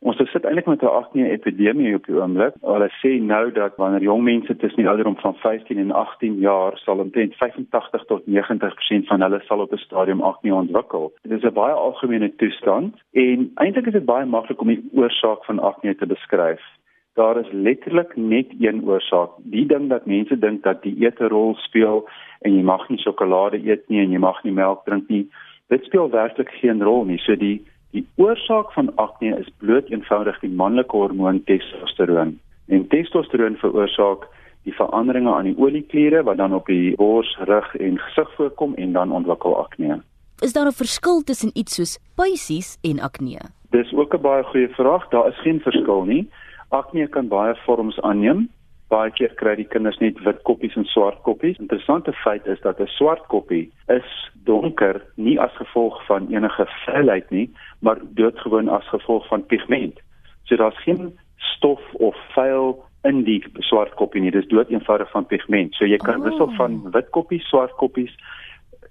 Ons sit eintlik met 'n akne epidemie op die oomblik. Hulle sê nou dat wanneer jong mense tussen die ouderdom van 15 en 18 jaar sal omtrent 85 tot 90% van hulle sal op 'n stadium akne ontwikkel. Dit is 'n baie algemene toestand en eintlik is dit baie maklik om die oorsaak van akne te beskryf. Daar is letterlik net een oorsaak. Die ding dat mense dink dat die eet 'n rol speel en jy mag nie sjokolade eet nie en jy mag nie melk drink nie. Dit speel werklik geen rol nie. So die Die oorsaak van akne is bloot eenvoudig die manlike hormoon testosteron. En testosteron veroorsaak die veranderinge aan die oliekliere wat dan op die bors, rug en gesig voorkom en dan ontwikkel akne. Is daar 'n verskil tussen iets soos pysies en akne? Dis ook 'n baie goeie vraag. Daar is geen verskil nie. Akne kan baie vorms aanneem baie keer kry die kinders net wit koppies en swart koppies. Interessante feit is dat 'n swart koppie is donker nie as gevolg van enige vuilheid nie, maar doodgewoon as gevolg van pigment. So daar's geen stof of vuil in die swart koppie nie. Dis dood eenvoudig van pigment. So jy kan oh. wissel van wit koppies, swart koppies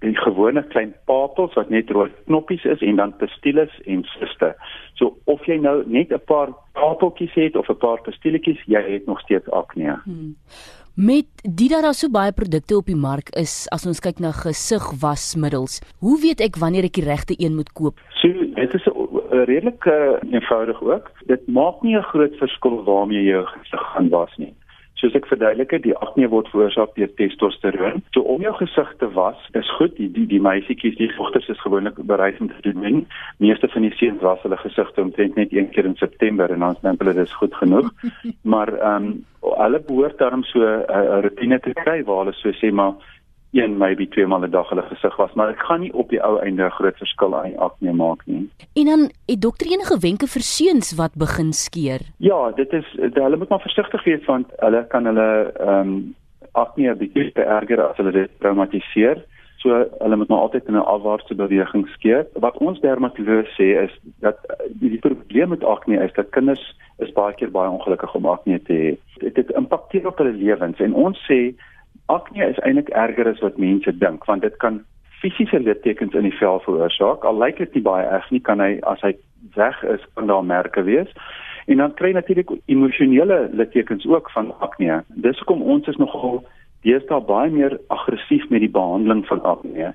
en gewone klein papels wat net rooi knoppies is en dan pastillus en siste. So of jy nou net 'n paar papeltjies het of 'n paar pastilletjies, jy het nog steeds akne. Hmm. Met die daar so baie produkte op die mark is, as ons kyk na gesigwasmiddels, hoe weet ek wanneer ek die regte een moet koop? So dit is 'n redelik uh, eenvoudig ook. Dit maak nie 'n groot verskil waarmee jy jou gesig gaan was nie. Soos ek verduidelik het, die akne word veroorsaak deur testosteron. So om jou gesig te was, is goed. Die die, die meisietjies, die dogters is gewoonlik bereid om te doen. Meeste van die seuns was hulle gesigte omtrent net een keer in September en dan dink hulle dis goed genoeg. maar ehm um, hulle behoort daarom so 'n uh, rotine te kry waar hulle so sê maar een maybe twee maal 'n dag hulle gesig was, maar dit gaan nie op die ou einde 'n groot verskil aan akne maak nie. En dan het dokter enige wenke vir seuns wat begin skeer? Ja, dit is hulle moet maar versigtig wees want hulle kan hulle ehm um, akne 'n bietjie vererger as hulle dit traumatiseer. So hulle moet maar altyd in 'n afwaartse beweging skeer. Wat ons dermatoloog sê is dat die, die probleem met akne is dat kinders is baie keer baie ongelukkig om akne te hê. Dit, dit impakteer op hulle lewens en ons sê akne is eintlik erger as wat mense dink want dit kan fisiese littekens in die vel veroorsaak. Al lyk dit nie baie erg nie, kan hy as hy weg is kan daar merke wees. En dan kry natuurlik emosionele littekens ook van akne. Dis hoekom ons is nogal deesdae baie meer aggressief met die behandeling van akne.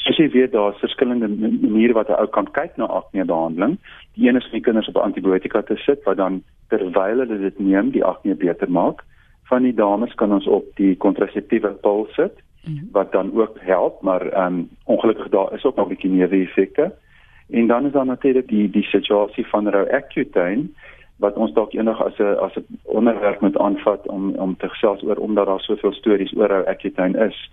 Soos jy weet, daar's verskillende maniere wat 'n ou kan kyk na akne behandeling. Die een is om die kinders op antibiotika te sit wat dan terwyl hulle dit neem, die akne beter maak van die dames kan ons op die kontraseptiewe pil sit mhm. wat dan ook help maar ehm um, ongelukkig daar is ook nog 'n bietjie neeweffekte en dan is daar natuurlik die die situasie van rou Accutane wat ons dalk eendag as 'n as 'n onderwerp moet aanvat om om te gesels oor omdat daar soveel stories oor rou Accutane is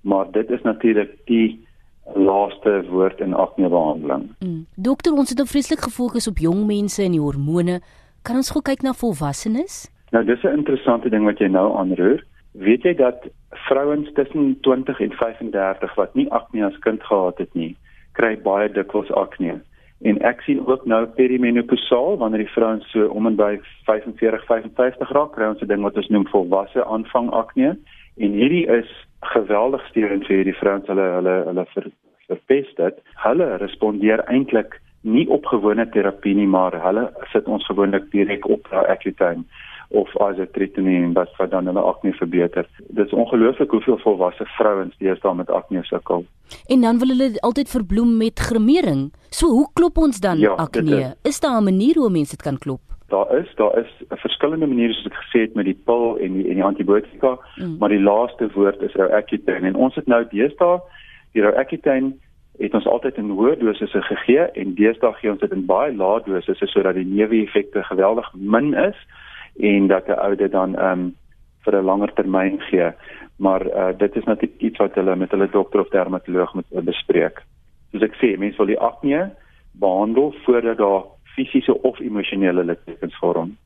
maar dit is natuurlik die laaste woord in akne behandeling. Mm. Dokter, ons het nou vreeslik gefokus op jong mense en die hormone. Kan ons gou kyk na volwassenes? Nou dis 'n interessante ding wat jy nou aanroer. Weet jy dat vrouens tussen 20 en 35 wat nie akne as kind gehad het nie, kry baie dikwels akne. En ek sien ook nou perimenopausal wanneer die vrouens so om en by 45, 55 raak, kry ons 'n ding wat ons noem volwasse aanvang akne. En hierdie is geweldig steurend vir hierdie vrouens hulle hulle hulle ver, verpest dit. Hulle respondeer eintlik nie op gewone terapie nie, maar hulle sit ons gewoonlik direk op daai Accutane of isotretinoin wat wat dan hulle akne verbeter. Dit is ongelooflik hoeveel volwasse vrouens deesdae met akne sukkel. En dan wil hulle altyd verbloem met gremering. So hoe klop ons dan ja, akne? Is, is daar 'n manier hoe mense dit kan klop? Daar is, daar is verskillende maniere soos ek gesê het met die pil en die en die antibiotika, mm. maar die laaste woord is rou Accutane en ons het nou deesdae die rou Accutane het ons altyd in hoë dosisse gegee en deesdae gee ons dit in baie lae dosisse sodat die neeweffekte geweldig min is en dat 'n ou dit dan ehm um, vir 'n langer termyn gee. Maar uh, dit is natuurlik iets wat hulle met hulle dokter of dermatoloog moet uh, bespreek. Soos ek sê, mense wil die akne behandel voordat daar fisiese of emosionele littekens vorm.